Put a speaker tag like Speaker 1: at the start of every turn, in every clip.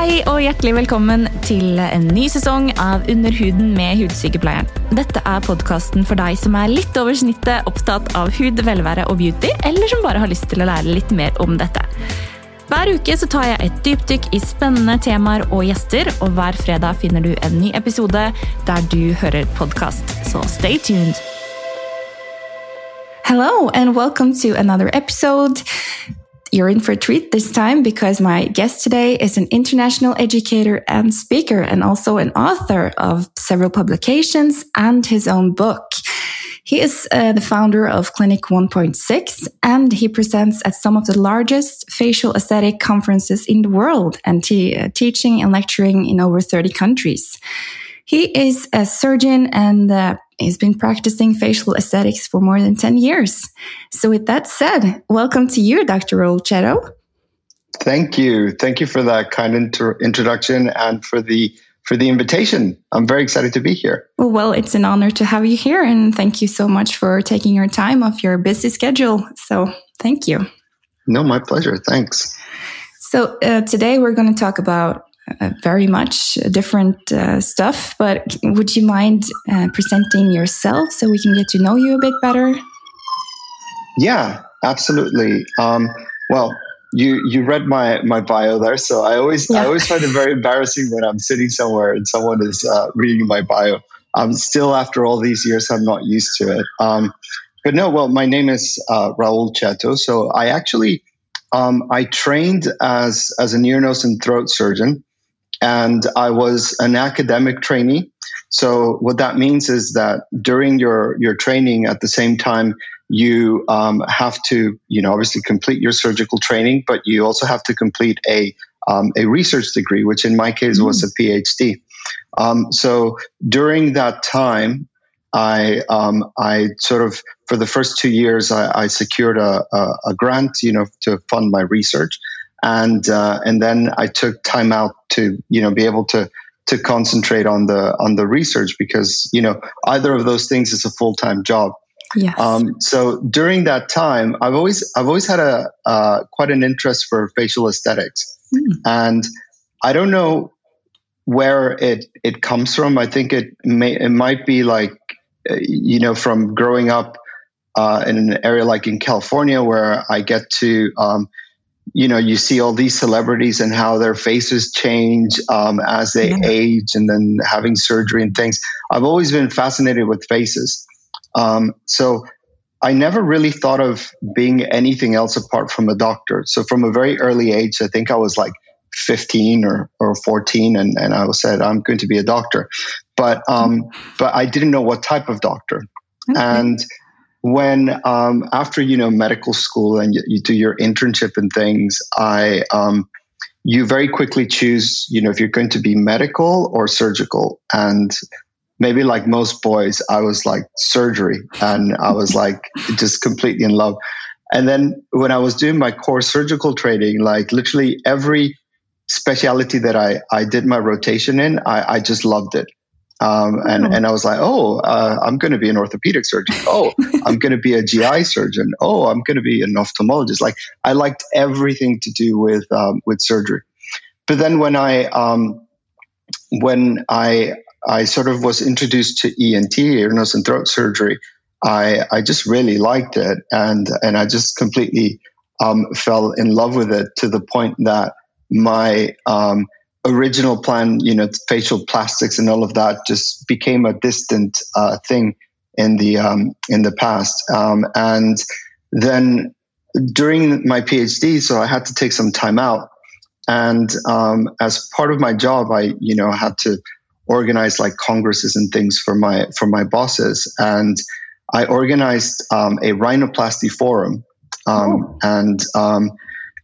Speaker 1: Hei og hjertelig velkommen til en ny sesong av Under huden med Hudsykepleieren. Dette er podkasten for deg som er litt over snittet opptatt av hud, velvære og beauty, eller som bare har lyst til å lære litt mer om dette. Hver uke så tar jeg et dypdykk i spennende temaer og gjester, og hver fredag finner du en ny episode der du hører podkast. Så stay tuned! Hello and welcome to another episode. You're in for a treat this time because my guest today is an international educator and speaker and also an author of several publications and his own book. He is uh, the founder of Clinic 1.6 and he presents at some of the largest facial aesthetic conferences in the world and he, uh, teaching and lecturing in over 30 countries. He is a surgeon and uh, he's been practicing facial aesthetics for more than 10 years. So, with that said, welcome to you, Dr. Raul
Speaker 2: Thank you. Thank you for that kind inter- introduction and for the for the invitation. I'm very excited to be here.
Speaker 1: Well, well, it's an honor to have you here, and thank you so much for taking your time off your busy schedule. So, thank you.
Speaker 2: No, my pleasure. Thanks.
Speaker 1: So, uh, today we're going to talk about uh, very much different uh, stuff. But would you mind uh, presenting yourself so we can get to know you a bit better?
Speaker 2: Yeah, absolutely. Um, well, you you read my my bio there, so I always yeah. I always find it very embarrassing when I'm sitting somewhere and someone is uh, reading my bio. I'm still after all these years, I'm not used to it. Um, but no, well, my name is uh, Raul Cetto. So I actually um, I trained as as an ear, nose, and throat surgeon and I was an academic trainee. So what that means is that during your your training, at the same time, you um, have to, you know, obviously complete your surgical training, but you also have to complete a um, a research degree, which in my case mm. was a PhD. Um, so during that time, I um, I sort of for the first two years I, I secured a, a, a, grant, you know, to fund my research, and uh, and then I took time out to you know be able to to concentrate on the on the research because you know either of those things is a full time job.
Speaker 1: Yes. Um,
Speaker 2: so during that time, I've always I've always had a uh, quite an interest for facial aesthetics, mm. and I don't know where it it comes from. I think it may it might be like uh, you know from growing up uh, in an area like in California where I get to um, you know, you see all these celebrities and how their faces change um, as they yeah. age and then having surgery and things. I've always been fascinated with faces. Um, so I never really thought of being anything else apart from a doctor. So from a very early age, I think I was like 15 or, or 14 and, and I said, I'm going to be a doctor. But, um, but I didn't know what type of doctor. Okay. And when um, after you know medical school and you, you, do your internship and things, I um, you very quickly choose you know if you're going to be medical or surgical, and maybe like most boys, I was like surgery, and I was like just completely in love. And then when I was doing my core surgical training, like literally every specialty that I, I did my rotation in, I, I just loved it. Um, and, oh. and I was like, oh, uh, I'm going to be an orthopedic surgeon. Oh, I'm going to be a GI surgeon. Oh, I'm going to be an ophthalmologist. Like I liked everything to do with um, with surgery. But then when I um, when I I sort of was introduced to ENT, ear, nose, and throat surgery, I I just really liked it, and and I just completely um, fell in love with it to the point that my um, original plan, you know, facial plastics and all of that just became a distant uh, thing in the um, in the past. Um, and then during my PhD, so I had to take some time out. And um, as part of my job, I you know had to organize like congresses and things for my for my bosses, and I organized um, a rhinoplasty forum. Um, oh. And um,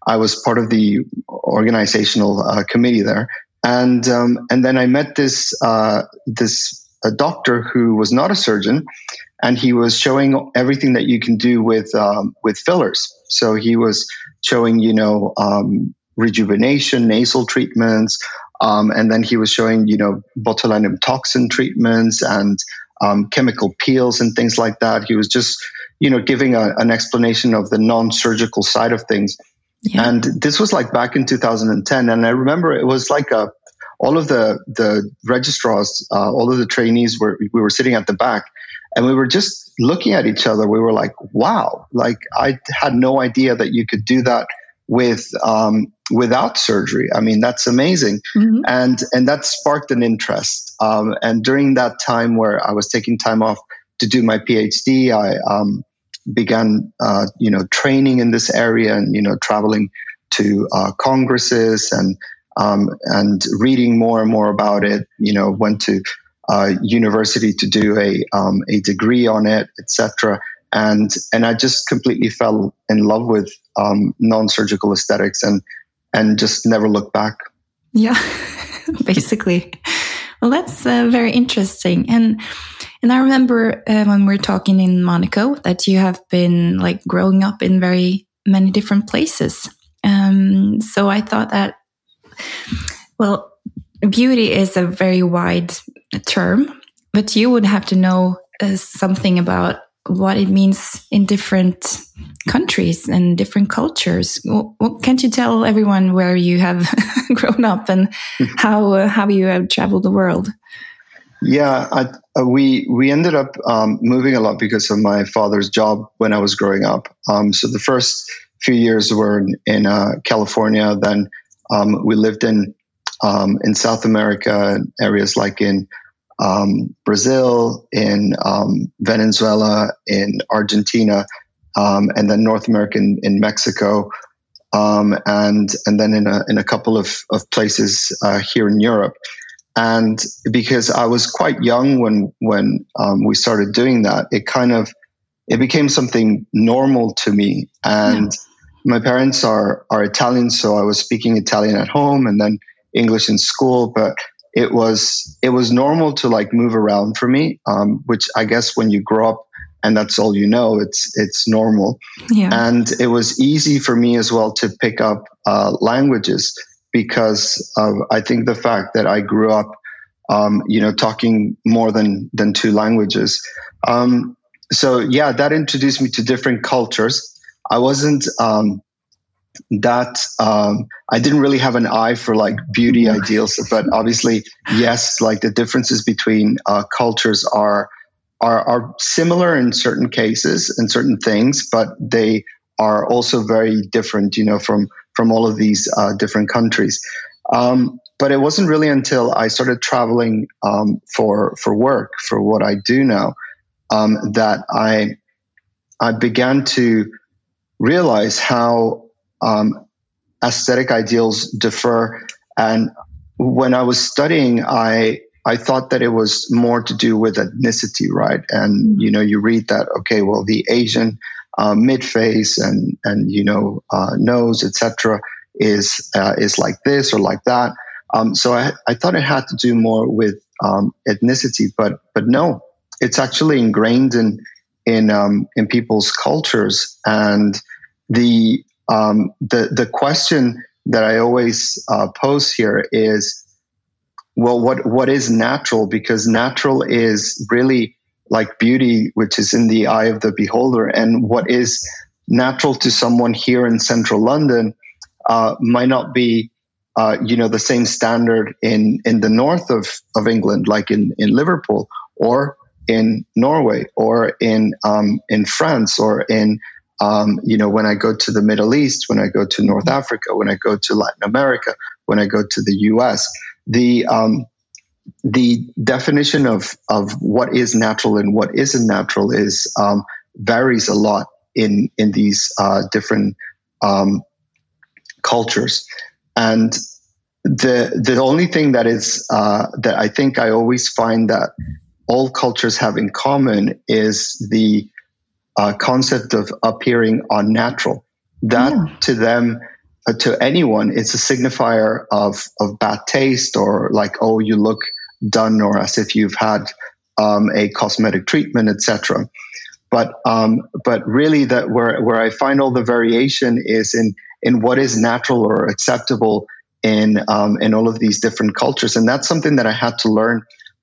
Speaker 2: I was part of the organizational uh, committee there, and um, and then I met this uh, this a doctor who was not a surgeon, and he was showing everything that you can do with um, with fillers. So he was showing you know um, rejuvenation, nasal treatments, um, and then he was showing you know botulinum toxin treatments and um, chemical peels and things like that. He was just you know giving a, an explanation of the non surgical side of things Yeah. And this was like back in 2010. And I remember it was like a, all of the, the registrars, uh, all of the trainees were, we were sitting at the back and we were just looking at each other. We were like, wow, like I had no idea that you could do that with, um, without surgery. I mean, that's amazing. Mm-hmm. And, and that sparked an interest. Um, and during that time where I was taking time off to do my PhD, I, um, began, uh, you know, training in this area and, you know, traveling to uh, congresses and, um, and reading more and more about it, you know, went to uh, university to do a, um, a degree on it, etc. And, and I just completely fell in love with um, non-surgical aesthetics and, and just never looked back.
Speaker 1: Yeah, basically. Well, that's uh, very interesting. And and I remember uh, when we were talking in Monaco that you have been like growing up in very many different places. Um, so I thought that, well, beauty is a very wide term, but you would have to know uh, something about what it means in different countries and different cultures. Well, can't you tell everyone where you have grown up and how uh, how you have traveled the world?
Speaker 2: Yeah, I, uh, we we ended up um, moving a lot because of my father's job when I was growing up. Um, so the first few years were in, in uh, California. Then um, we lived in um, in South America, and areas like in um, Brazil, in um, Venezuela, in Argentina, and then North America in, in Mexico. and and then in a in a couple of, of places uh, here in Europe. And because I was quite young when when um, we started doing that, it kind of it became something normal to me. And yeah. my parents are are Italian, so I was speaking Italian at home and then English in school. But it was it was normal to like move around for me, um, which I guess when you grow up and that's all you know, it's it's normal. Yeah. And it was easy for me as well to pick up uh, languages because of I think the fact that I grew up, um, you know, talking more than than two languages. Um, so yeah, that introduced me to different cultures. I wasn't um, that um, I didn't really have an eye for like beauty ideals, but obviously, yes, like the differences between uh, cultures are are are similar in certain cases and certain things, but they are also very different. You know, from from all of these uh, different countries. Um, but it wasn't really until I started traveling um, for for work for what I do now um, that I I began to realize how um, aesthetic ideals differ. And when I was studying, I I thought that it was more to do with ethnicity, right? And you know, you read that okay, well, the Asian uh, mid face and and you know uh, nose, etc., is uh, is like this or like that. Um, so I, I thought it had to do more with um, ethnicity, but but no, it's actually ingrained in in um, in people's cultures. And the um, the the question that I always uh, pose here is, well, what what is natural? Because natural is really like beauty, which is in the eye of the beholder, and what is natural to someone here in central London uh, might not be, uh, you know, the same standard in in the north of of England, like in in Liverpool or in Norway or in um, in France or in um, you know when I go to the Middle East, when I go to North Africa, when I go to Latin America, when I go to the U.S. The um, the definition of of what is natural and what isn't natural is um, varies a lot in in these uh, different um, cultures, and the the only thing that is uh, that I think I always find that all cultures have in common is the uh, concept of appearing unnatural. That yeah. to them uh, to anyone, it's a signifier of of bad taste or like, oh, you look done or as if you've had um, a cosmetic treatment, etc. But um, but really, that where where I find all the variation is in in what is natural or acceptable in um, in all of these different cultures, and that's something that I had to learn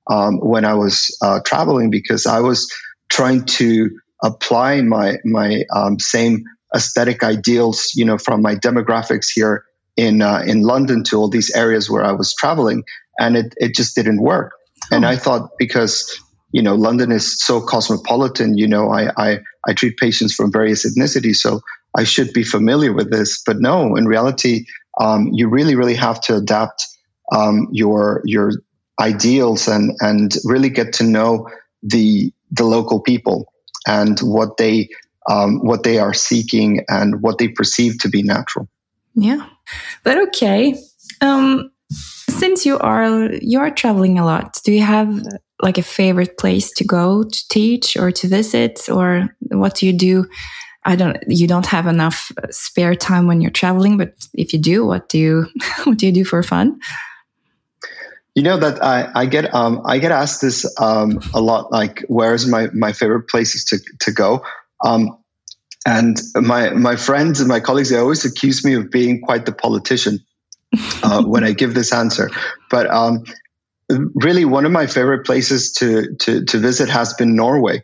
Speaker 2: um, when I was uh, traveling because I was trying to apply my my um, same aesthetic ideals, you know, from my demographics here in uh, in London to all these areas where I was traveling, and it it just didn't work. Oh. And I thought because you know London is so cosmopolitan, you know, I I I treat patients from various ethnicities, so I should be familiar with this. But no, in reality, um, you really really have to adapt um, your your ideals and and really get to know the the local people and what they um, what they are seeking and what they perceive to be natural.
Speaker 1: Yeah, but okay. Um, since you are you are traveling a lot, do you have like a favorite place to go to teach or to visit, or what do you do? I don't. You don't have enough spare time when you're traveling, but if you do, what do you what do you do for fun?
Speaker 2: You know that I, I get um, I get asked this um, a lot. Like, where's my my favorite places to to go? Um, and my my friends and my colleagues they always accuse me of being quite the politician uh, when I give this answer. But um, really, one of my favorite places to to to visit has been Norway.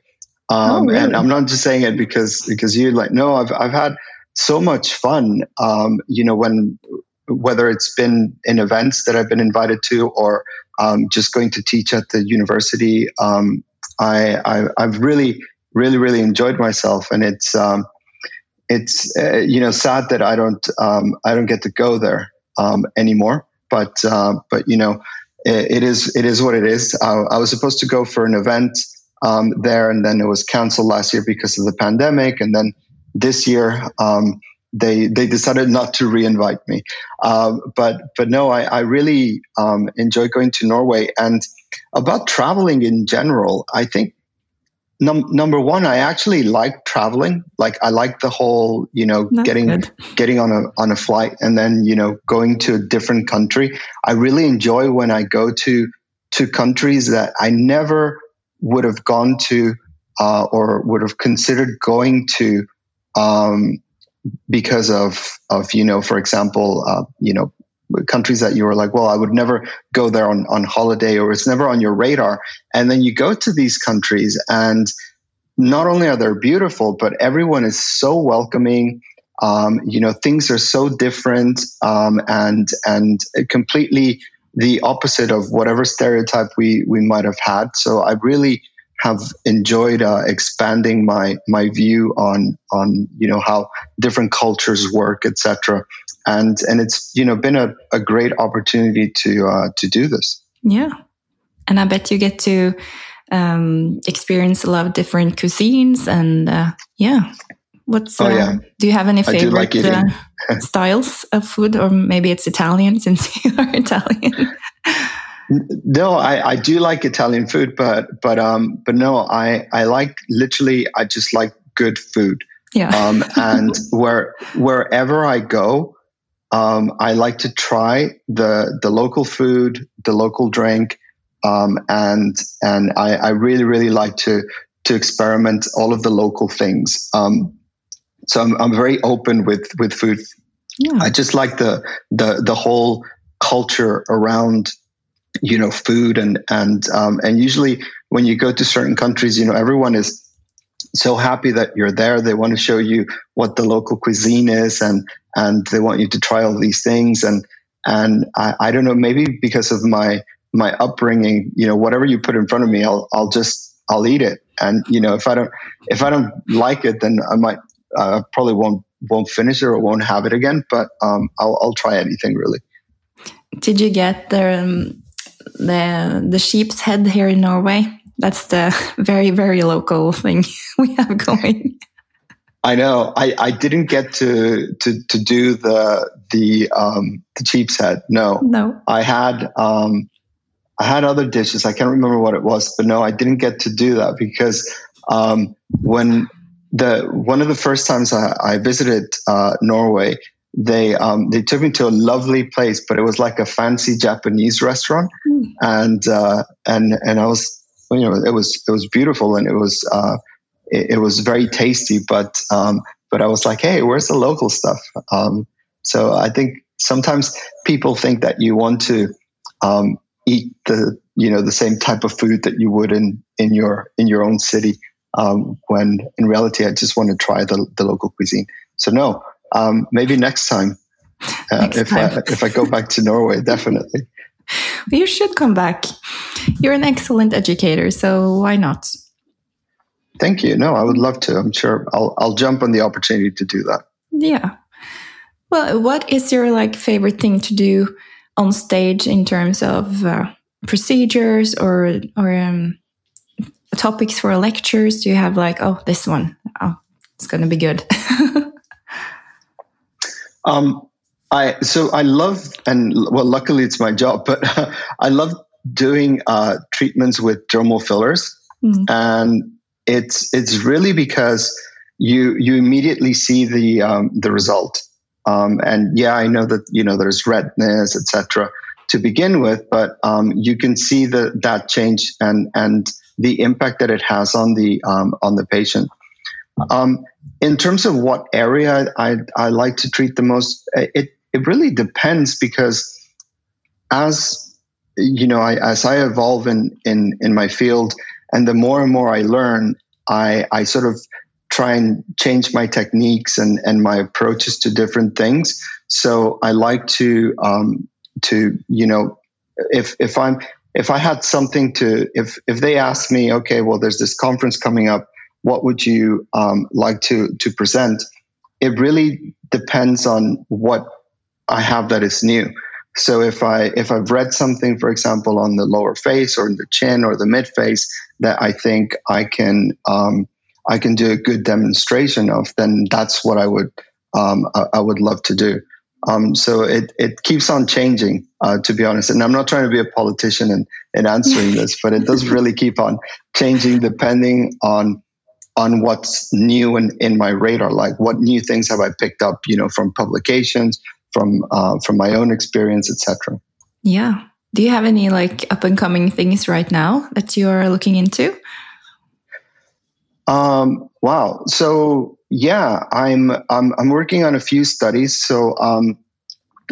Speaker 2: Um, oh, really? And I'm not just saying it because because you like no, I've I've had so much fun. Um, you know when whether it's been in events that I've been invited to or um, just going to teach at the university. Um, I, I, have really, really, really enjoyed myself, and it's um, it's uh, you know sad that I don't um, I don't get to go there um, anymore. But uh, but you know it, it is it is what it is. I, I was supposed to go for an event um, there, and then it was canceled last year because of the pandemic, and then this year um, they they decided not to reinvite me. Um, but but no, I, I really um, enjoy going to Norway and about traveling in general. I think num- number one, I actually like traveling. Like I like the whole you know That's getting good. getting on a on a flight and then you know going to a different country. I really enjoy when I go to to countries that I never would have gone to uh, or would have considered going to. Um, because of of you know, for example, uh, you know, countries that you were like, well, I would never go there on on holiday, or it's never on your radar, and then you go to these countries, and not only are they beautiful, but everyone is so welcoming. Um, you know, things are so different, um, and and completely the opposite of whatever stereotype we we might have had. So I really have enjoyed uh, expanding my my view on on you know how different cultures work, etc. And and it's you know been a, a great opportunity to uh, to do this.
Speaker 1: Yeah, and I bet you get to um, experience a lot of different cuisines and uh, yeah. What's oh, uh, yeah. do you have any favorite like uh, styles of food, or maybe it's Italian since you are Italian?
Speaker 2: No, I, I do like Italian food, but but um but no, I I like literally I just like good food.
Speaker 1: Yeah.
Speaker 2: Um and where wherever I go, um I like to try the the local food, the local drink, um and and I, I really really like to to experiment all of the local things. Um so I'm I'm very open with with food. Yeah. I just like the the the whole culture around you know food and and um, and usually when you go to certain countries you know everyone is so happy that you're there. They want to show you what the local cuisine is and and they want you to try all these things. And and I, I don't know maybe because of my my upbringing you know whatever you put in front of me I'll I'll just I'll eat it. And you know if I don't if I don't like it then I might uh, probably won't won't finish it or won't have it again. But um, I'll I'll try anything really.
Speaker 1: Did you get the um, the the sheep's head here in Norway. That's the very very local thing we have going.
Speaker 2: I know. I, I didn't get to, to to do the the um the sheep's head. No.
Speaker 1: No.
Speaker 2: I had um I had other dishes. I can't remember what it was, but no, I didn't get to do that because um when the one of the first times I, I visited uh, Norway, they um, they took me to a lovely place, but it was like a fancy Japanese restaurant, mm. and uh, and and I was you know it was it was beautiful and it was uh, it, it, was very tasty, but um, but I was like, hey, where's the local stuff? Um, so I think sometimes people think that you want to um, eat the you know the same type of food that you would in in your in your own city, um, when in reality I just want to try the the local cuisine. so no, um, maybe next time. Uh, next if time. I if I go back to Norway, definitely.
Speaker 1: You should come back. You're an excellent educator, so why not?
Speaker 2: Thank you. No, I would love to. I'm sure I'll I'll jump on the opportunity to do that.
Speaker 1: Yeah. Well, what is your like favorite thing to do on stage in terms of uh, procedures or or um, topics for lectures? Do you have like, oh, this one, oh, it's going to be good?
Speaker 2: um, I so I love and well, luckily it's my job, but uh, I love doing uh, treatments with dermal fillers, mm. and it's it's really because you you immediately see the um, the result. Um, and yeah, I know that you know there's redness, etc. To begin with, but um, you can see the that change and and the impact that it has on the um, on the patient. Um, in terms of what area I, I like to treat the most, it it really depends because as you know, I, as I evolve in in in my field, and the more and more I learn, I I sort of try and change my techniques and and my approaches to different things. So I like to um, to you know if if I'm if I had something to if if they ask me, okay, well, there's this conference coming up, what would you um, like to to present? It really depends on what I have that is new. So if I if I've read something, for example, on the lower face or in the chin or the mid face that I think I can um, I can do a good demonstration of, then that's what I would um, I, I, would love to do. Um, so it it keeps on changing, uh, to be honest. And I'm not trying to be a politician and in, in answering this, but it does really keep on changing depending on on what's new in, in my radar. Like what new things have I picked up, you know, from publications, from uh, from my own experience, etc.
Speaker 1: Yeah. Do you have any like up and coming things right now that you are looking into?
Speaker 2: Um, wow. So yeah, I'm I'm I'm working on a few studies. So um,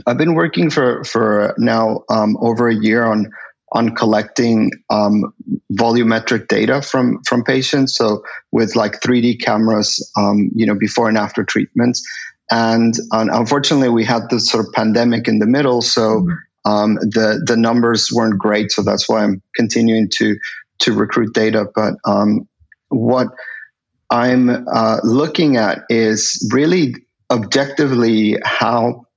Speaker 2: I've been working for for now um, over a year on on collecting um, volumetric data from from patients. So with like 3D cameras, um, you know, before and after treatments. And unfortunately, we had this sort of pandemic in the middle, so mm-hmm. um, the the numbers weren't great. So that's why I'm continuing to to recruit data. But um, what I'm uh, looking at is really objectively how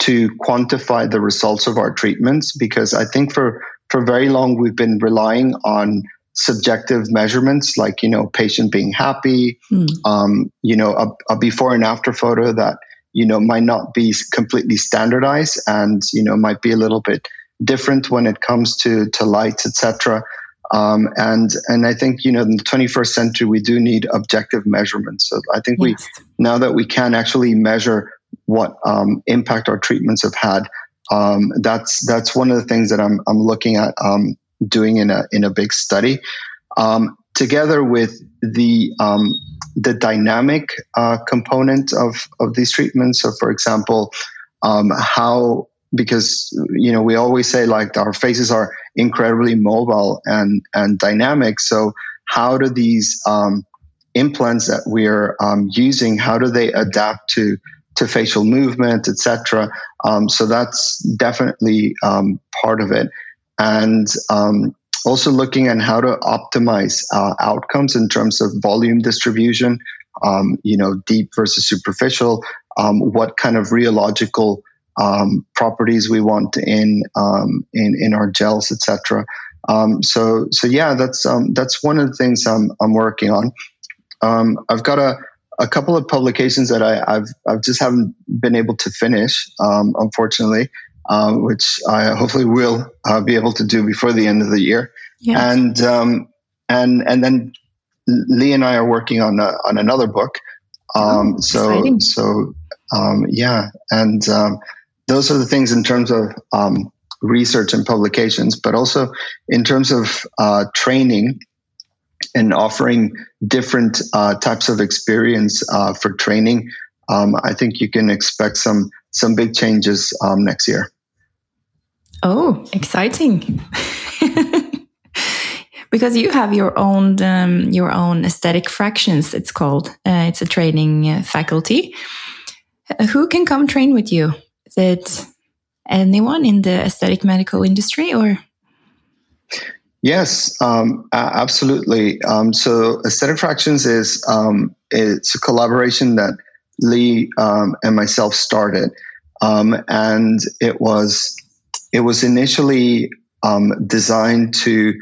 Speaker 2: to quantify the results of our treatments because I think for for very long we've been relying on subjective measurements like you know patient being happy mm. um, you know a, a, before and after photo that you know might not be completely standardized and you know might be a little bit different when it comes to to lights etc um, and and I think you know in the 21st century we do need objective measurements. So I think yes. we now that we can actually measure what um, impact our treatments have had, um, that's that's one of the things that I'm I'm looking at um, doing in a in a big study, um, together with the um, the dynamic uh, component of of these treatments. So, for example, um, how because you know we always say like our faces are incredibly mobile and and dynamic. So, how do these um, implants that we're using how do they adapt to to facial movement, etc. Um, so that's definitely um, part of it and um, also looking at how to optimize uh, outcomes in terms of volume distribution, um, you know, deep versus superficial, um, what kind of rheological um, properties we want in in in our gels, etc. So so yeah, that's that's one of the things I'm I'm working on. I've got a a couple of publications that I, have I've just haven't been able to finish, unfortunately um, which I hopefully will uh, be able to do before the end of the year. Yes. And um, and and then Lee and I are working on a, on another book. Um, oh, so exciting. so um, yeah, and um, those are the things in terms of um, research and publications, but also in terms of uh, training and offering different uh, types of experience uh, for training. Um, I think you can expect some some big changes um, next year.
Speaker 1: Oh, exciting. because you have your own um, your own aesthetic fractions it's called uh, it's a training uh, faculty Who can come train with you? Is it anyone in the aesthetic medical industry or?
Speaker 2: Yes, um, absolutely. Um, so aesthetic fractions is um, it's a collaboration that Lee um, and myself started, um, and it was it was initially um, designed to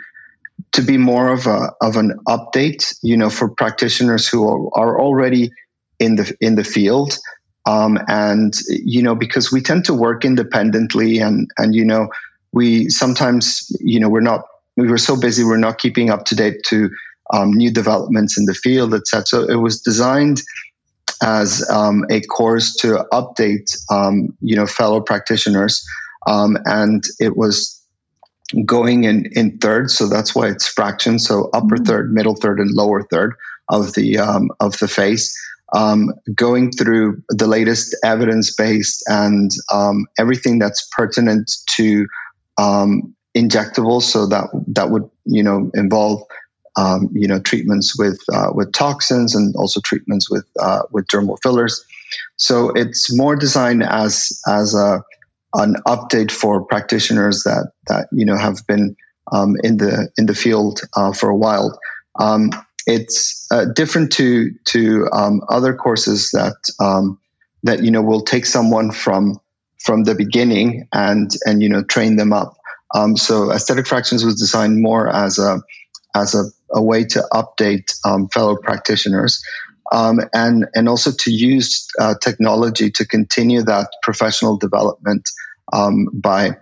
Speaker 2: to be more of a of an update, you know, for practitioners who are, are already in the in the field, um, and you know, because we tend to work independently, and and you know, we sometimes you know we're not we were so busy we're not keeping up to date to um, new developments in the field, etc. So it was designed as um, a course to update um, you know fellow practitioners, um, and it was going in in thirds, so that's why it's fractions. So upper mm-hmm. third, middle third, and lower third of the um, of the face. Um, going through the latest evidence based and um, everything that's pertinent to um, injectables. So that that would you know involve um, you know treatments with uh, with toxins and also treatments with uh, with dermal fillers. So it's more designed as as a an update for practitioners that that you know have been um, in the in the field uh, for a while. Um, it's uh, different to to um, other courses that um, that you know will take someone from from the beginning and and you know train them up. Um, so aesthetic fractions was designed more as a as a, a way to update um, fellow practitioners. Um, and and also to use uh, technology to continue that professional development um, by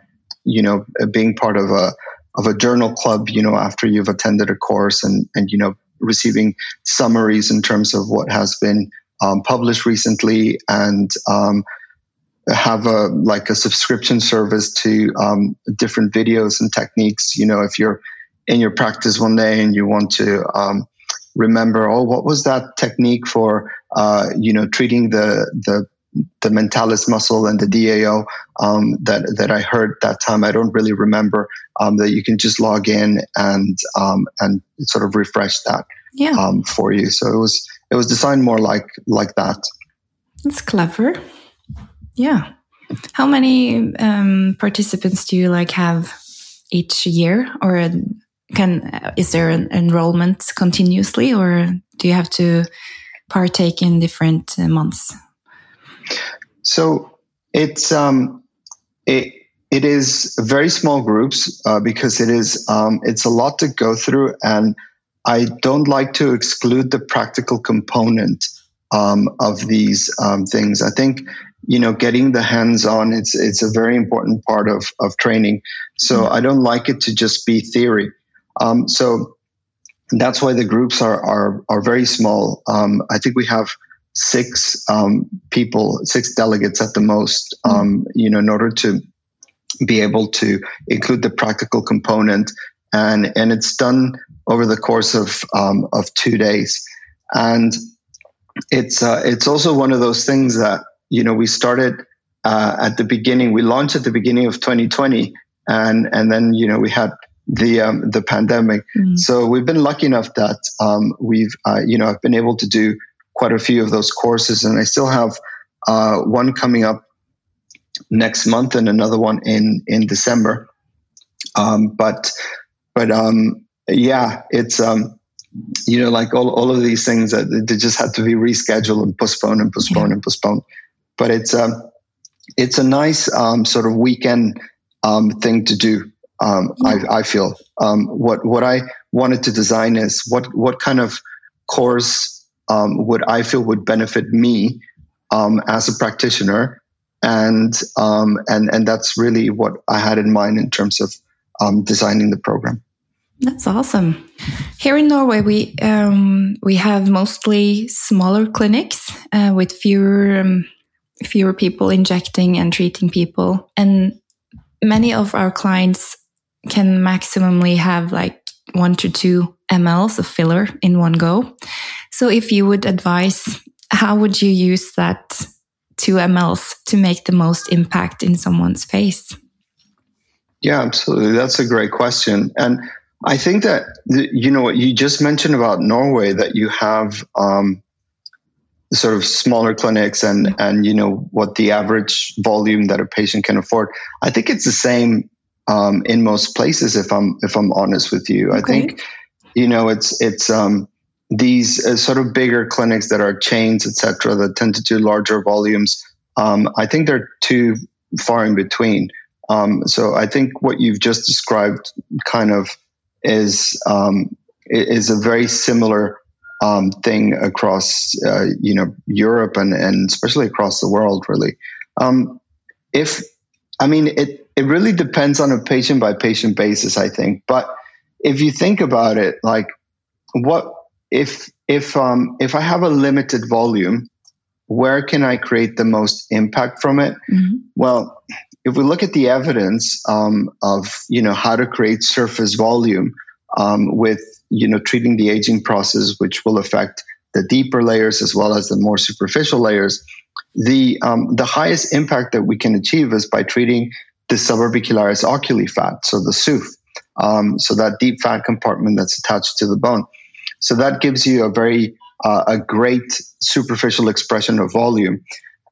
Speaker 2: you know being part of a of a journal club you know after you've attended a course and and you know receiving summaries in terms of what has been um, published recently and um, have a like a subscription service to um, different videos and techniques you know if you're in your practice one day and you want to um, remember oh what was that technique for uh, you know treating the the the mentalis muscle and the DAO um, that that I heard that time. I don't really remember um, that you can just log in and um, and sort of refresh that
Speaker 1: yeah.
Speaker 2: Um, for you. So it was it was designed more like like that.
Speaker 1: That's clever. Yeah. How many um, participants do you like have each year, or can is there an enrollment continuously, or do you have to partake in different uh, months?
Speaker 2: So it's um, it it is very small groups uh, because it is um, it's a lot to go through, and I don't like to exclude the practical component um, of these um, things. I think you know getting the hands on it's it's a very important part of of training. So mm-hmm. I don't like it to just be theory. Um, so that's why the groups are are are very small. Um, I think we have six um, people, six delegates at the most, hmm. um, you know, in order to be able to include the practical component. And, and it's done over the course of, um, of two days. And it's, uh, it's also one of those things that, you know, we started uh, at the beginning, we launched at the beginning of 2020. And, and then, you know, we had the um, the pandemic. Mm. So we've been lucky enough that um, we've uh, you know I've been able to do quite a few of those courses, and I still have uh, one coming up next month and another one in in December. Um, but but um, yeah, it's um, you know like all, all of these things that they just had to be rescheduled and postponed and postponed yeah. and postponed. But it's um, it's a nice um, sort of weekend um, thing to do. Um. I, I feel um, what what I wanted to design is what what kind of course um, what I feel would benefit me um, as a practitioner, and um, and and that's really what I had in mind in terms of um, designing the program.
Speaker 1: That's awesome. Here in Norway, we um, we have mostly smaller clinics uh, with fewer um, fewer people injecting and treating people, and many of our clients can maximally have like one to two mLs of filler in one go. So if you would advise, how would you use that two mLs to make the most impact in someone's face?
Speaker 2: Yeah, absolutely. That's a great question. And I think that, you know, what you just mentioned about Norway, that you have um, sort of smaller clinics and and you know what the average volume that a patient can afford. I think it's the same um, in most places. If I'm if I'm honest with you, okay. I think you know it's it's um, these uh, sort of bigger clinics that are chains, etc., that tend to do larger volumes. Um, I think they're too far in between. Um, so I think what you've just described kind of is um, is a very similar um, thing across uh, you know Europe and and especially across the world really. Um, if I mean it it really depends on a patient by patient basis I think, but if you think about it, like what if if um, if I have a limited volume, where can I create the most impact from it? Mm-hmm. Well, if we look at the evidence um, of you know how to create surface volume um, with you know treating the aging process, which will affect the deeper layers as well as the more superficial layers, the um, the highest impact that we can achieve is by treating the suborbicularis oculi fat, so the SOOF, um, so that deep fat compartment that's attached to the bone. So that gives you a very uh, a great superficial expression of volume.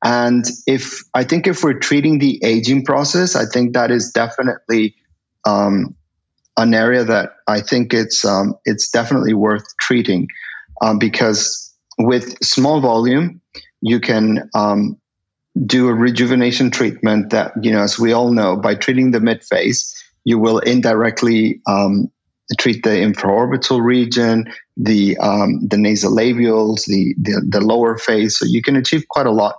Speaker 2: And if I think if we're treating the aging process, I think that is definitely um, an area that I think it's um, it's definitely worth treating um, because with small volume, you can um, do a rejuvenation treatment that you know, as we all know, by treating the midface, you will indirectly um, treat the infraorbital region, the um, the nasolabials, the, the, the lower face. So you can achieve quite a lot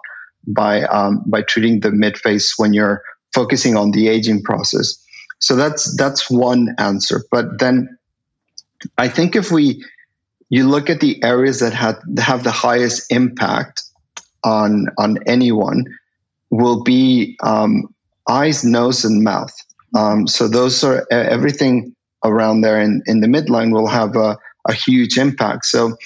Speaker 2: by um, by treating the mid face when you're focusing on the aging process. So that's that's one answer. But then I think if we you look at the areas that have have the highest impact on on anyone will be um, eyes, nose, and mouth. Um, so those are everything around there in, in the midline will have a, a huge impact. So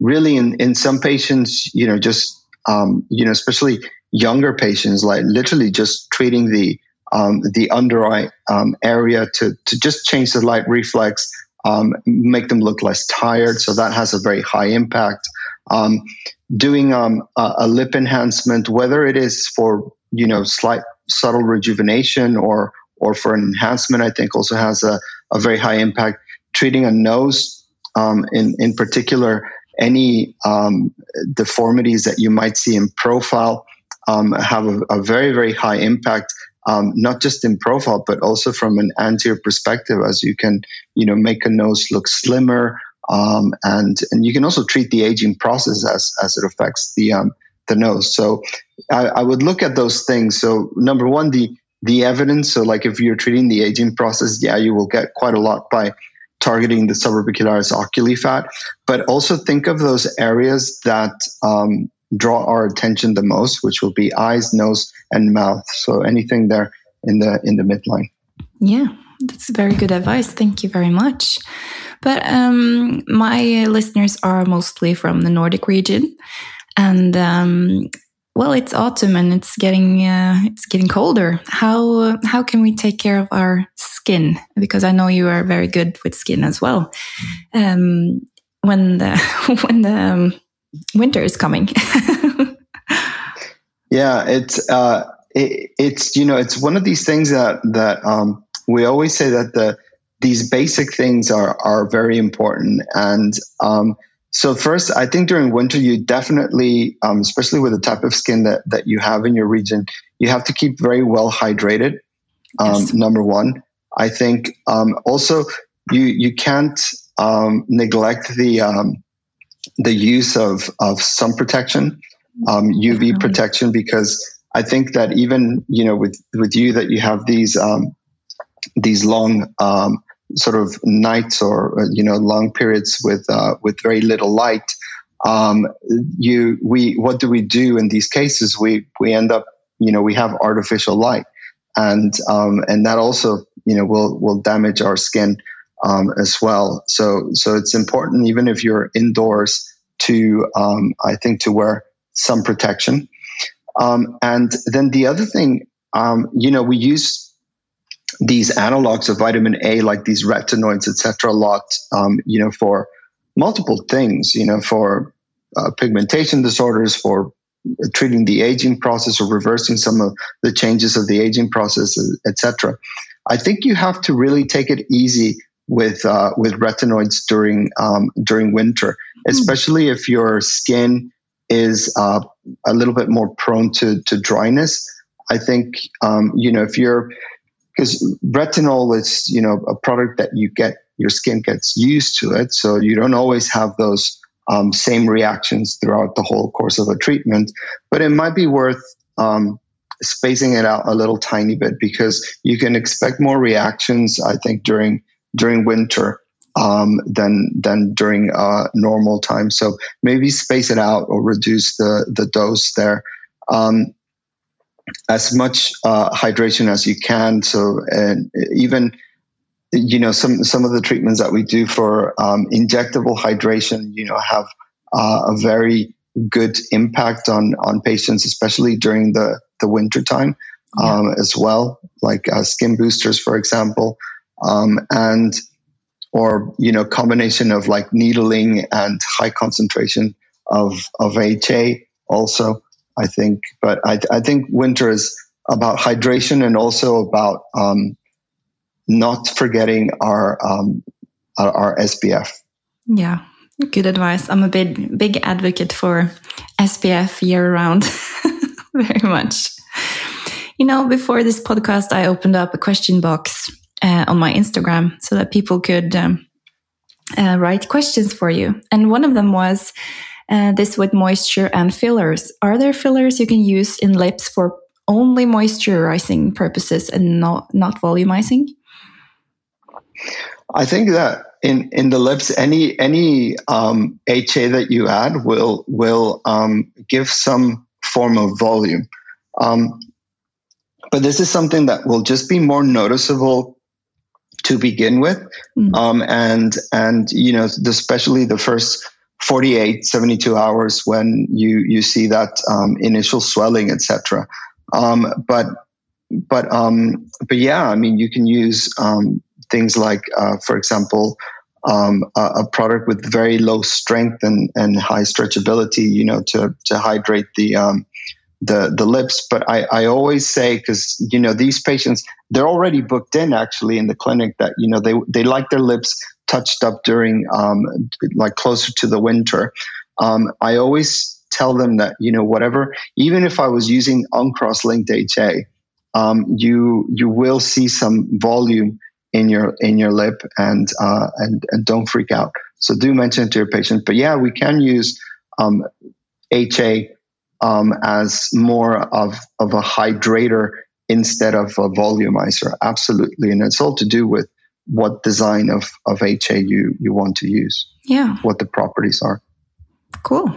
Speaker 2: really in, in some patients, you know, just, um, you know, especially younger patients, like literally just treating the, um, the under eye um, area to, to just change the light reflex, um, make them look less tired. So that has a very high impact. Um, doing um, a, a lip enhancement, whether it is for, you know, slight subtle rejuvenation or, or for an enhancement, I think also has a, a very high impact. Treating a nose, um, in in particular, any um, deformities that you might see in profile um, have a, a, very very high impact. Um, not just in profile, but also from an anterior perspective, as you can, you know, make a nose look slimmer, um, and and you can also treat the aging process as as it affects the um, the nose. So I, I, would look at those things. So number one, the the evidence. So, like if you're treating the aging process, yeah, you will get quite a lot by targeting the suborbicularis oculi fat. But also think of those areas that um, draw our attention the most, which will be eyes, nose, and mouth. So anything there in the in the midline.
Speaker 1: Yeah, that's very good advice. Thank you very much. But um, my listeners are mostly from the Nordic region, and um, well, it's autumn and it's getting uh, it's getting colder. How uh, how can we take care of our skin? Because I know you are very good with skin as well. Um, when the when the um, winter is coming.
Speaker 2: yeah, it's uh, it, it's you know it's one of these things that that um, we always say that the these basic things are are very important and um, so first, I think during winter, you definitely, um, especially with the type of skin that, that you have in your region, you have to keep very well hydrated. Um, yes. Number one, I think um, also you you can't um, neglect the um, the use of of sun protection, UV um, protection, because I think that even you know with with you that you have these these long sort of nights or uh, you know long periods with uh, with very little light, um, you we what do we do in these cases? We we end up you know we have artificial light, and um, and that also you know will will damage our skin um, as well. So so it's important even if you're indoors to um, I think to wear some protection. Um, and then the other thing, um, you know, we use these analogs of vitamin A, like these retinoids, etc., a lot, um, you know, for multiple things, you know, for uh, pigmentation disorders, for treating the aging process or reversing some of the changes of the aging process, etc. I think you have to really take it easy with uh, with retinoids during um, during winter, hmm. especially if your skin is uh, a little bit more prone to to dryness. I think um, you know if you're because retinol is you know a product that you get your skin gets used to it, so you don't always have those um, same reactions throughout the whole course of a treatment. But it might be worth um, spacing it out a little tiny bit because you can expect more reactions. I think during during winter um, than than during uh, normal time. So maybe space it out or reduce the the dose there. Um, as much uh, hydration as you can. So and even you know some some of the treatments that we do for um, injectable hydration, you know, have uh, a very good impact on on patients, especially during the the winter time um, yeah. as well, like uh, skin boosters, for example, um, and or you know combination of like needling and high concentration of of HA also. I think, but I, I think winter is about hydration and also about um, not forgetting our, um, our, our SPF.
Speaker 1: Yeah, good advice. I'm a big big advocate for SPF year round, very much. You know, before this podcast, I opened up a question box uh, on my Instagram so that people could um, uh, write questions for you, and one of them was. Uh, this with moisture and fillers. Are there fillers you can use in lips for only moisturizing purposes and not not volumizing?
Speaker 2: I think that in in the lips, any any um, HA that you add will will um, give some form of volume. Um, but this is something that will just be more noticeable to begin with, mm. um, and and you know, especially the first 48, 72 hours when you you see that um, initial swelling, etc. Um, but but um, but yeah, I mean, you can use um, things like, uh, for example, um, a, a, product with very low strength and, and high stretchability, you know, to to hydrate the um, the the lips. But I, I always say because you know these patients they're already booked in actually in the clinic that you know they they like their lips touched up during um, like closer to the winter. Um, I always tell them that you know whatever even if I was using uncross linked HA, um, you you will see some volume in your in your lip and uh, and and don't freak out. So do mention it to your patient. But yeah, we can use um, HA um, as more of of a hydrator instead of a volumizer. Absolutely, and it's all to do with what design of of HA you you want to use.
Speaker 1: Yeah,
Speaker 2: what the properties are.
Speaker 1: Cool.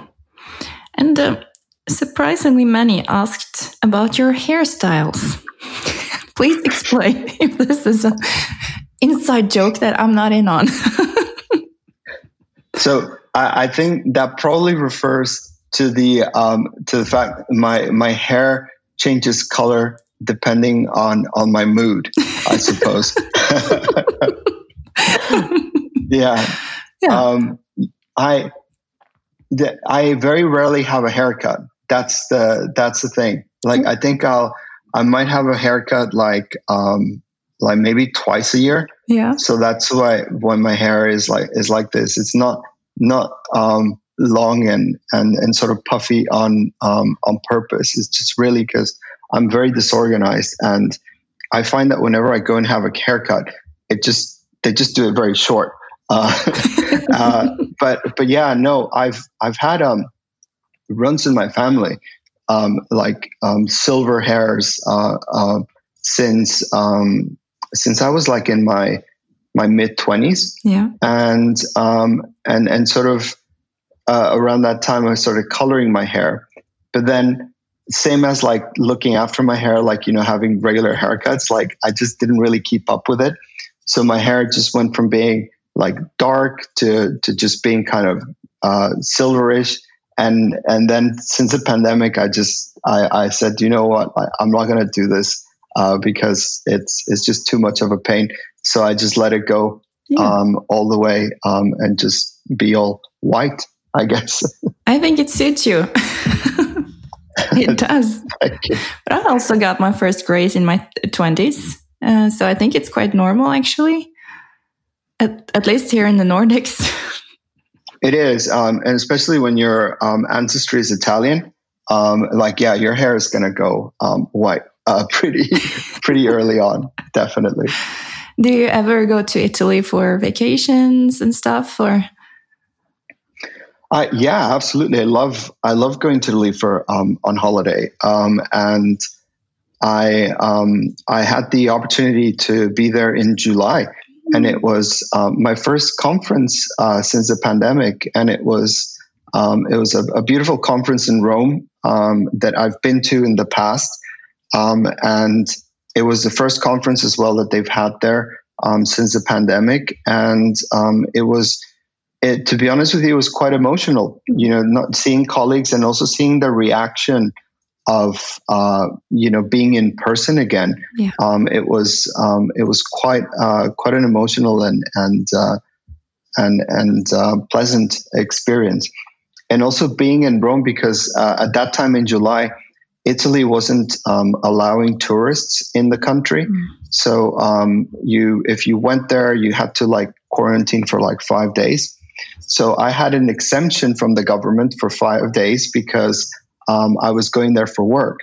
Speaker 1: And uh, surprisingly, many asked about your hairstyles. Please explain if this is an inside joke that I'm not in on.
Speaker 2: so I, I, think that probably refers to the um, to the fact my my hair changes color depending on on my mood, I suppose. yeah. yeah. Um, I I very rarely have a haircut. That's the that's the thing. Like mm-hmm. I think I'll I might have a haircut like um like maybe twice a year.
Speaker 1: Yeah.
Speaker 2: So that's why when my hair is like is like this. It's not not um long and and and sort of puffy on um on purpose. It's just really because I'm very disorganized and I find that whenever I go and have a haircut, it just they just do it very short. Uh, uh, but but yeah, no, I've I've had um runs in my family um, like um, silver hairs uh, uh, since um, since I was like in my my mid twenties.
Speaker 1: Yeah,
Speaker 2: and um, and and sort of uh, around that time, I started coloring my hair. But then, same as like looking after my hair, like you know having regular haircuts, like I just didn't really keep up with it. So my hair just went from being like dark to to just being kind of uh, silverish and and then since the pandemic, I just I, I said, you know what, I, am not going to do this uh, because it's it's just too much of a pain. So I just let it go yeah. um, all the way um, and just be all white, I guess.
Speaker 1: I think it suits you. it does. but I also got my first grace in my 20s. Uh, so I think it's quite normal, actually, at, at least here in the Nordics.
Speaker 2: it is. Um, and especially when your um, ancestry is Italian, um, like, yeah, your hair is going to go um, white uh, pretty, pretty early on, definitely.
Speaker 1: Do you ever go to Italy for vacations and stuff or?
Speaker 2: Uh, yeah, absolutely. I love I love going to for um, on holiday, um, and I um, I had the opportunity to be there in July, and it was um, my first conference uh, since the pandemic, and it was um, it was a, a, beautiful conference in Rome um, that I've been to in the past, and it was the first conference as well that they've had there since the pandemic, and it was it, to be honest with you, it was quite emotional. You know, not seeing colleagues and also seeing the reaction of uh, you know being in person again. Yeah. Um, it was um, it was quite uh, quite an emotional and and uh, and and uh, pleasant experience, and also being in Rome because uh, at that time in July. Italy wasn't um, allowing tourists in the country, mm. so um, you if you went there, you had to like quarantine for like five days. So I had an exemption from the government for five days because um, I was going there for work.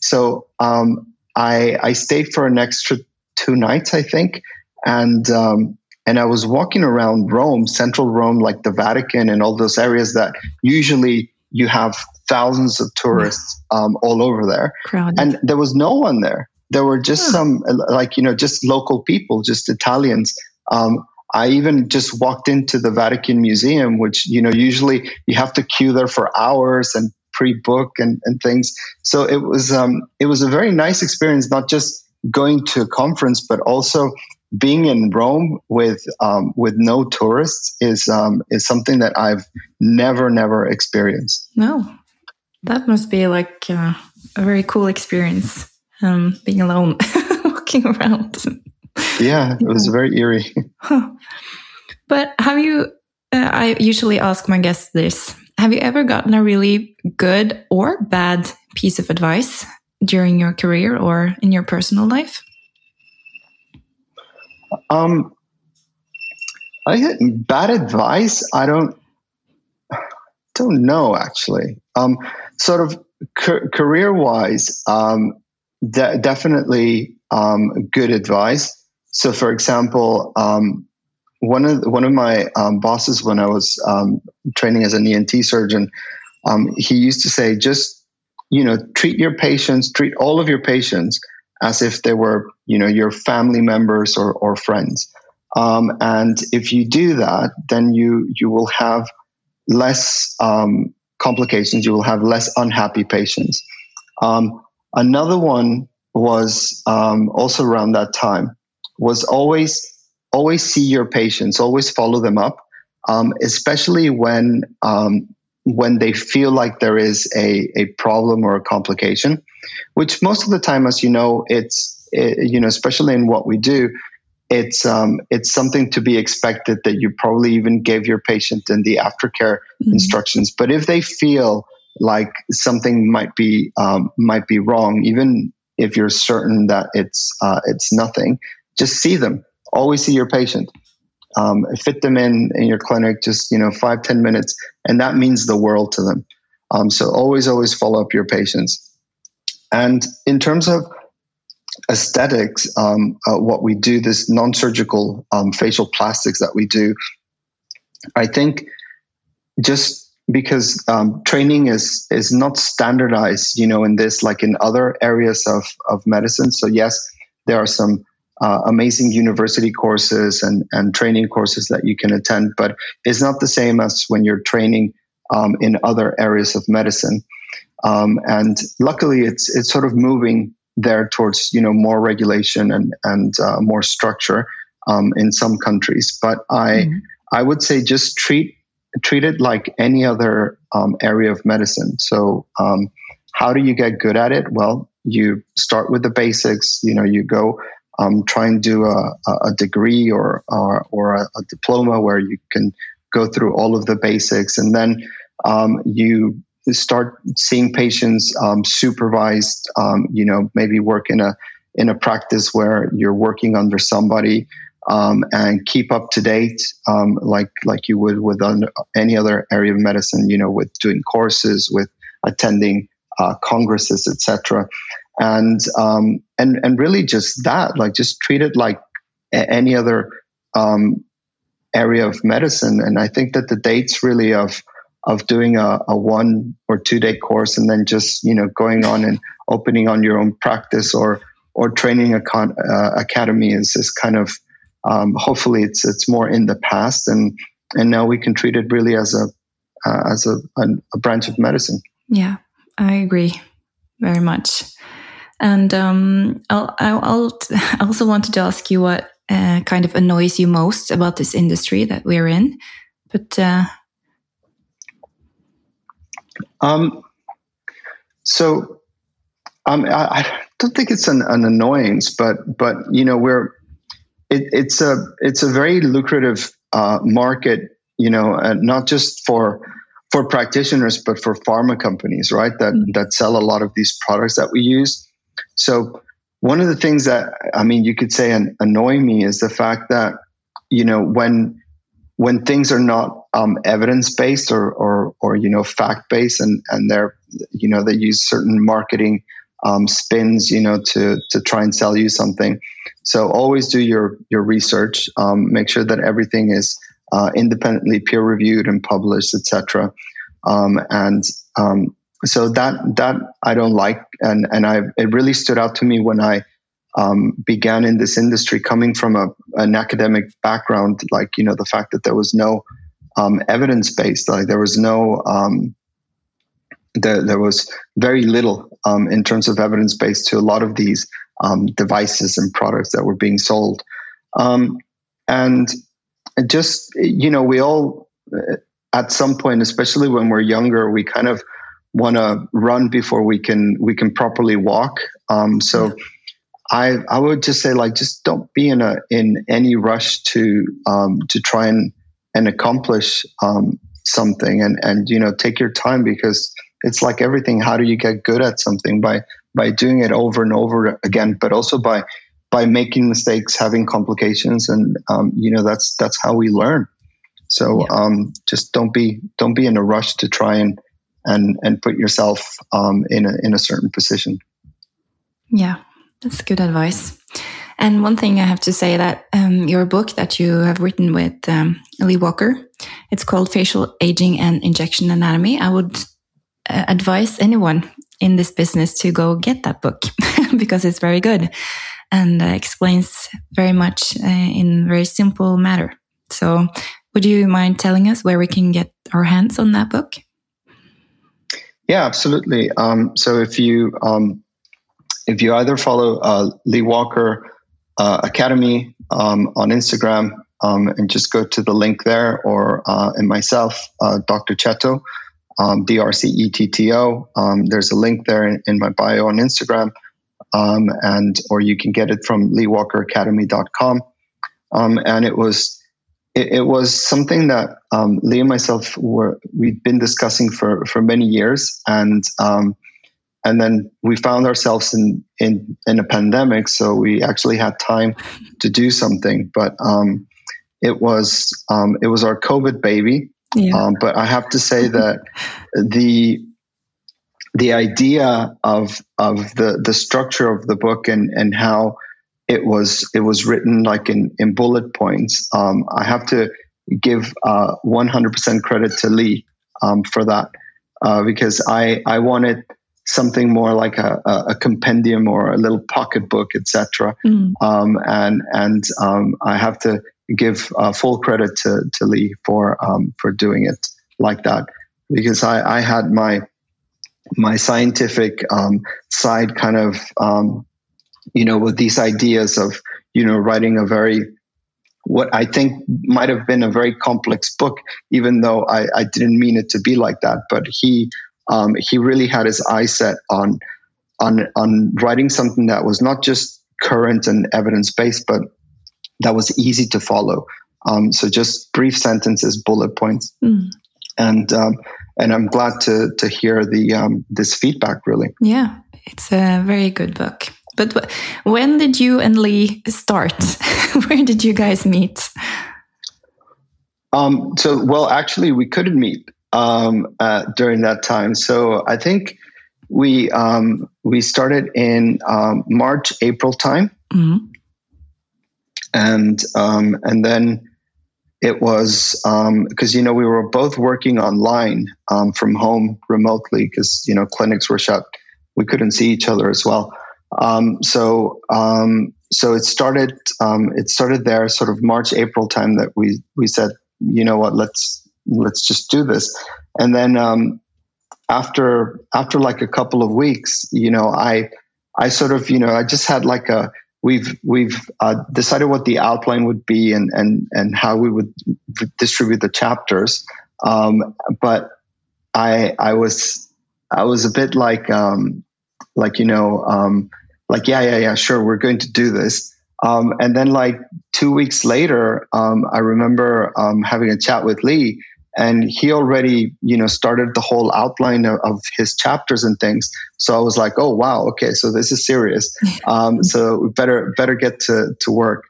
Speaker 2: So um, I, I stayed for an extra two nights, I think, and um, and I was walking around Rome, central Rome, like the Vatican and all those areas that usually you have thousands of tourists um, all over there, Crowded. and there was no one there. There were just some, like you know, just local people, just Italians. Um, I even just walked into the Vatican Museum, which, you know, usually you have to queue there for hours and pre-book and, and things. So it was, um, it was a very nice experience, not just going to a conference, but also being in Rome with, um, with no tourists is, um, is something that I've never, never experienced.
Speaker 1: No, that must be like uh, a very cool experience, um, being alone, walking around
Speaker 2: yeah, it was very eerie.
Speaker 1: But have you? Uh, I usually ask my guests this: Have you ever gotten a really good or bad piece of advice during your career or in your personal life?
Speaker 2: Um, I get bad advice. I don't don't know actually. Um, sort of career wise, um, de definitely um, good advice. So, for example, um, one of one of my um, bosses when I was um, training as an ENT surgeon, um, he used to say, just you know, treat your patients, treat all of your patients as if they were you know your family members or, or friends. Um, and if you do that, then you you will have less um, complications. You will have less unhappy patients. another one was also around that time was always always see your patients, always follow them up, um, especially when um, when they feel like there is a, a problem or a complication, which most of the time, as you know, it's it, you know, especially in what we do, it's um, it's something to be expected that you probably even gave your patient in the aftercare mm-hmm. instructions. But if they feel like something might be um, might be wrong, even if you're certain that it's uh, it's nothing, just see them. Always see your patient. Um, fit them in in your clinic, just you know, five ten minutes, and that means the world to them. Um, so always, always follow up your patients. And in terms of aesthetics, um, uh, what we do, this non-surgical um, facial plastics that we do, I think just because um, training is is not standardized, you know, in this like in other areas of of medicine. So yes, there are some uh, amazing university courses and, and training courses that you can attend, but it's not the same as when you're training um, in other areas of medicine. Um, and luckily, it's it's sort of moving there towards you know more regulation and and uh, more structure um, in some countries. But I mm-hmm. I would say just treat treat it like any other um, area of medicine. So um, how do you get good at it? Well, you start with the basics. You know, you go um, try and do a, a degree or, or, or a, a, diploma where you can go through all of the basics. And then um, you start seeing patients um, supervised. Um, you know, maybe work in a in a practice where you're working under somebody um, and keep up to date, um, like like you would with any other area of medicine. You know, with doing courses, with attending uh, congresses, etc. And um, and and really just that, like just treat it like any other um, area of medicine. And I think that the dates really of of doing a, a one or two day course and then just you know going on and opening on your own practice or or training a uh, academy is is kind of um, hopefully it's it's more in the past and and now we can treat it really as a uh, as a, a, a, branch of medicine.
Speaker 1: Yeah, I agree very much. And um, I'll, I'll, i also wanted to ask you what uh, kind of annoys you most about this industry that we're in. But uh...
Speaker 2: um, so um, I, I, don't think it's an, an, annoyance, but but you know we're it, it's a it's a very lucrative uh, market, you know, uh, not just for for practitioners, but for pharma companies, right? That mm-hmm. that sell a lot of these products that we use. So one of the things that I mean, you could say an, annoy me is the fact that you know when when things are not um, evidence based or, or or you know fact based and and they're you know they use certain marketing um, spins you know to to try and sell you something. So always do your your research um, make sure that everything is uh, independently peer reviewed and published etc um, and um, so that that I don't like, and and I it really stood out to me when I um, began in this industry, coming from a, an academic background. Like you know, the fact that there was no um, evidence based, like there was no um, there, there was very little um, in terms of evidence based to a lot of these um, devices and products that were being sold, um, and just you know, we all uh, at some point, especially when we're younger, we kind of want to run before we can we can properly walk. Um, so I I would just say like just don't be in a in any rush to um, to try and and accomplish um, something and and you know take your time because it's like everything. How do you get good at something by by doing it over and over again, but also by by making mistakes, having complications, and um, you know that's that's how we learn. So yeah. um, just don't be don't be in a rush to try and and and put yourself um, in a in a certain position.
Speaker 1: Yeah, that's good advice. And one thing I have to say that um, your book that you have written with um, Lee Walker, it's called Facial Aging and Injection Anatomy. I would uh, advise anyone in this business to go get that book because it's very good and uh, explains very much uh, in very simple matter. So, would you mind telling us where we can get our hands on that book?
Speaker 2: Yeah, absolutely. Um, so if you um, if you either follow uh, Lee Walker uh, Academy um, on Instagram um, and just go to the link there, or uh, and myself, uh, Dr. Cetto, um, D R C E T T O. Um, there's a link there in, in my bio on Instagram, and or you can get it from LeeWalkerAcademy.com. Um, and it was it, it was something that um, Lee and myself were we'd been discussing for for many years, and um, and then we found ourselves in in in a pandemic, so we actually had time to do something. But um, it was um, it was our COVID baby. Yeah. Um, but I have to say that the the idea of of the the structure of the book and and how it was it was written like in in bullet points. Um, I have to give uh, 100% credit to Lee um, for that uh, because I I wanted something more like a, a compendium or a little pocketbook, etc. Mm. Um, and and um, I have to give uh, full credit to to Lee for um, for doing it like that because I, I had my my scientific um, side kind of um, you know, with these ideas of, you know, writing a very, what I think might have been a very complex book, even though I, I didn't mean it to be like that. But he, um, he really had his eye set on, on, on writing something that was not just current and evidence based, but that was easy to follow. Um, so just brief sentences, bullet points. Mm. And, um, and I'm glad to to hear the um, this feedback. Really,
Speaker 1: yeah, it's a very good book. But when did you and Lee start? Where did you guys meet?
Speaker 2: Um, so, well, actually, we couldn't meet um, uh, during that time. So, I think we um, we started in um, March, April time, mm-hmm. and um, and then it was because um, you know we were both working online from home remotely because you know clinics were shut. We couldn't see each other as well. So um, so it started um, it started there, sort of March, April time that we we said you know what, let's let's just do this. And then um, after after like a couple of weeks, you know, I I sort of you know I just had like a we've we've uh, decided what the outline would be and and and how we would distribute the chapters. Um, but I I was I was a bit like um, like you know um, like yeah yeah yeah sure we're going to do this um, and then like two weeks later, um, I remember um, having a chat with Lee, and he already you know started the whole outline of, of, his chapters and things. So I was like, oh wow, okay, so this is serious. Um, so we better better get to to work.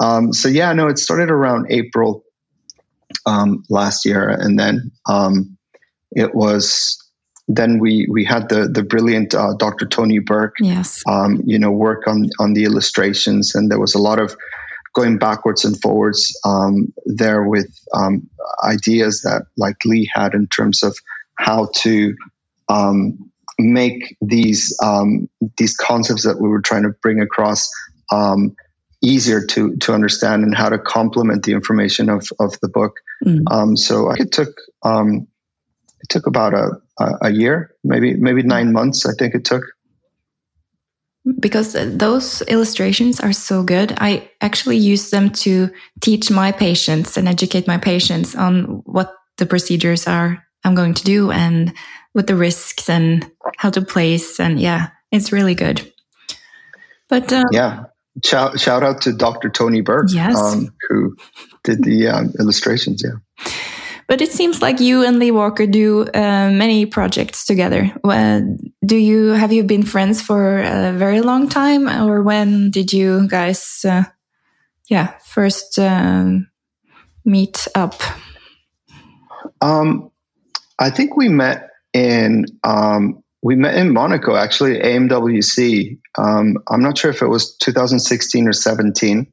Speaker 2: Um, so yeah, no, it started around April um, last year, and then it was then we we had the the brilliant uh, Dr. Tony Burke,
Speaker 1: yes,
Speaker 2: um, you know, work on on the illustrations, and there was a lot of going backwards and forwards um, there with um, ideas that like Lee had in terms of how to um, make these um, these concepts that we were trying to bring across um, easier to to understand and how to complement the information of of the book. Mm. so it took it took about a, a year, maybe maybe nine months. I think it took.
Speaker 1: Because those illustrations are so good, I actually use them to teach my patients and educate my patients on what the procedures are I'm going to do and what the risks and how to place. And yeah, it's really good. But
Speaker 2: um, yeah, shout, shout out to Dr. Tony Burke,
Speaker 1: yes. Um,
Speaker 2: who did the um, illustrations. Yeah.
Speaker 1: But it seems like you and Lee Walker do uh, many projects together. do you have you been friends for a very long time, or when did you guys, uh, yeah, first um, meet up?
Speaker 2: Um, I think we met in um, we met in Monaco actually, AMWC. Um, I'm not sure if it was 2016 or 17,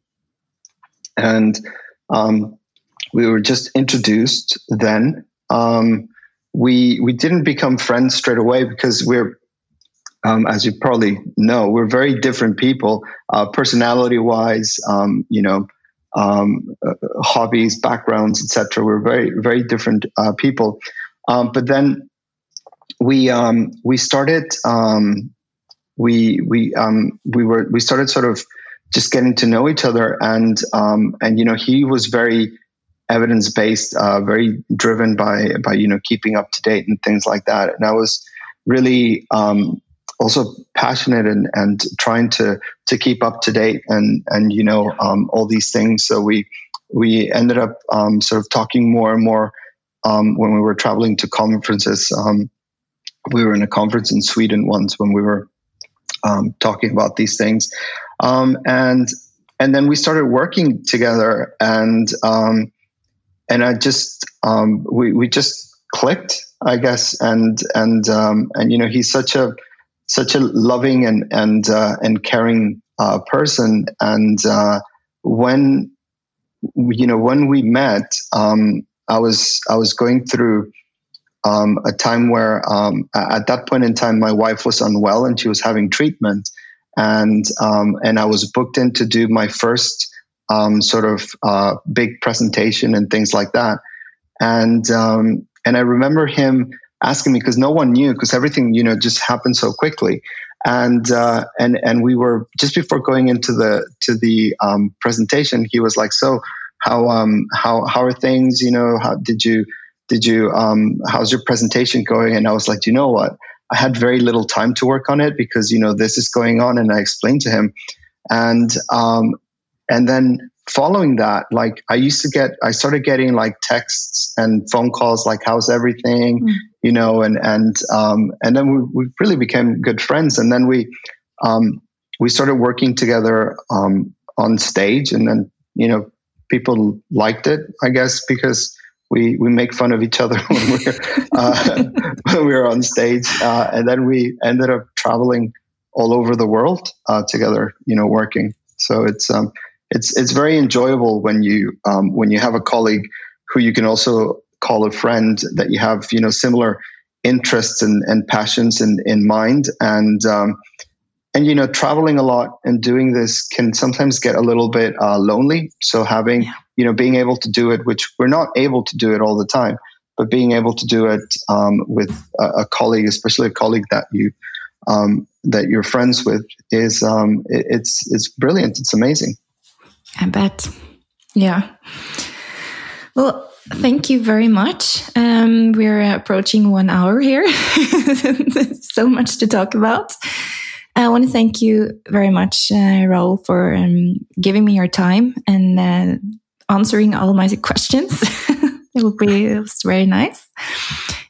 Speaker 2: and um, we were just introduced then. Um, we we didn't become friends straight away because we're, um, as you probably know, we're very different people, uh, personality wise. Um, you know, um, uh, hobbies, backgrounds, etc. We're very very different uh, people. Um, but then we um, we started we we we were we started sort of just getting to know each other and um, and you know he was very evidence based, uh, very driven by by you know keeping up to date and things like that. And I was really um, also passionate and and trying to to keep up to date and and you know um, all these things. So we we ended up um, sort of talking more and more um, when we were traveling to conferences. Um, we were in a conference in Sweden once when we were um, talking about these things, and and then we started working together and um, and I just um, we we just clicked, I guess, and and um, and you know he's such a such a loving and and uh, and caring uh, person, and uh, when you know when we met, um, I was I was going through. Um, a time where um, at that point in time my wife was unwell and she was having treatment and um, and I was booked in to do my first um, sort of uh, big presentation and things like that. And um, and I remember him asking me because no one knew because everything you know just happened so quickly. And uh, and and we were just before going into the to the um, presentation, he was like, "So how um how how are things? You know, how did you did you um how's your presentation going?" And I was like, "You know what." I had very little time to work on it because you know this is going on, and I explained to him, and um, and then following that, like I used to get, I started getting like texts and phone calls, like, how's everything? Mm. you know, and and um, and then we, we really became good friends, and then we um, we started working together um, on stage, and then you know people liked it, I guess, because we we make fun of each other when we're uh, when we were on stage, uh, and then we ended up traveling all over the world uh, together, you know, working. So it's um, it's it's very enjoyable when you um, when you have a colleague who you can also call a friend that you have you know similar interests and, and passions in, in mind. And um, and you know traveling a lot and doing this can sometimes get a little bit uh, lonely. So having yeah. you know being able to do it which we're not able to do it all the time but being able to do it um, with a, a, colleague especially a colleague that you um, that you're friends with is um, it, it's it's brilliant. It's amazing
Speaker 1: i bet. Yeah. Well thank you very much. Um, we're approaching one hour here. So much to talk about. I want to thank you very much, uh, Raoul, for um, giving me your time and uh, answering all my questions. it will be it was very nice.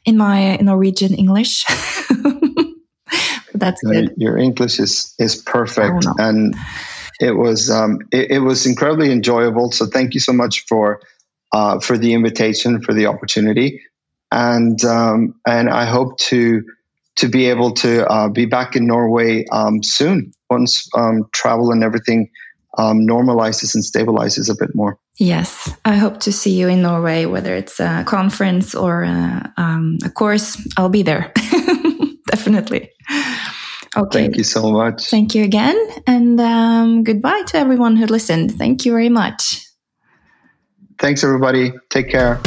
Speaker 1: In my Norwegian English. That's good.
Speaker 2: Your English is is perfect, and it was um, it, it, was incredibly enjoyable. So thank you so much for uh, for the invitation, for the opportunity, and um, and I hope to to be able to uh, be back in Norway um, soon once um, travel and everything um, normalizes and stabilizes a bit more.
Speaker 1: Yes, I hope to see you in Norway, whether it's a conference or a, um, a course. I'll be there, definitely.
Speaker 2: Okay. Thank you so much.
Speaker 1: Thank you again. And um, goodbye to everyone who listened. Thank you very much.
Speaker 2: Thanks, everybody. Take care.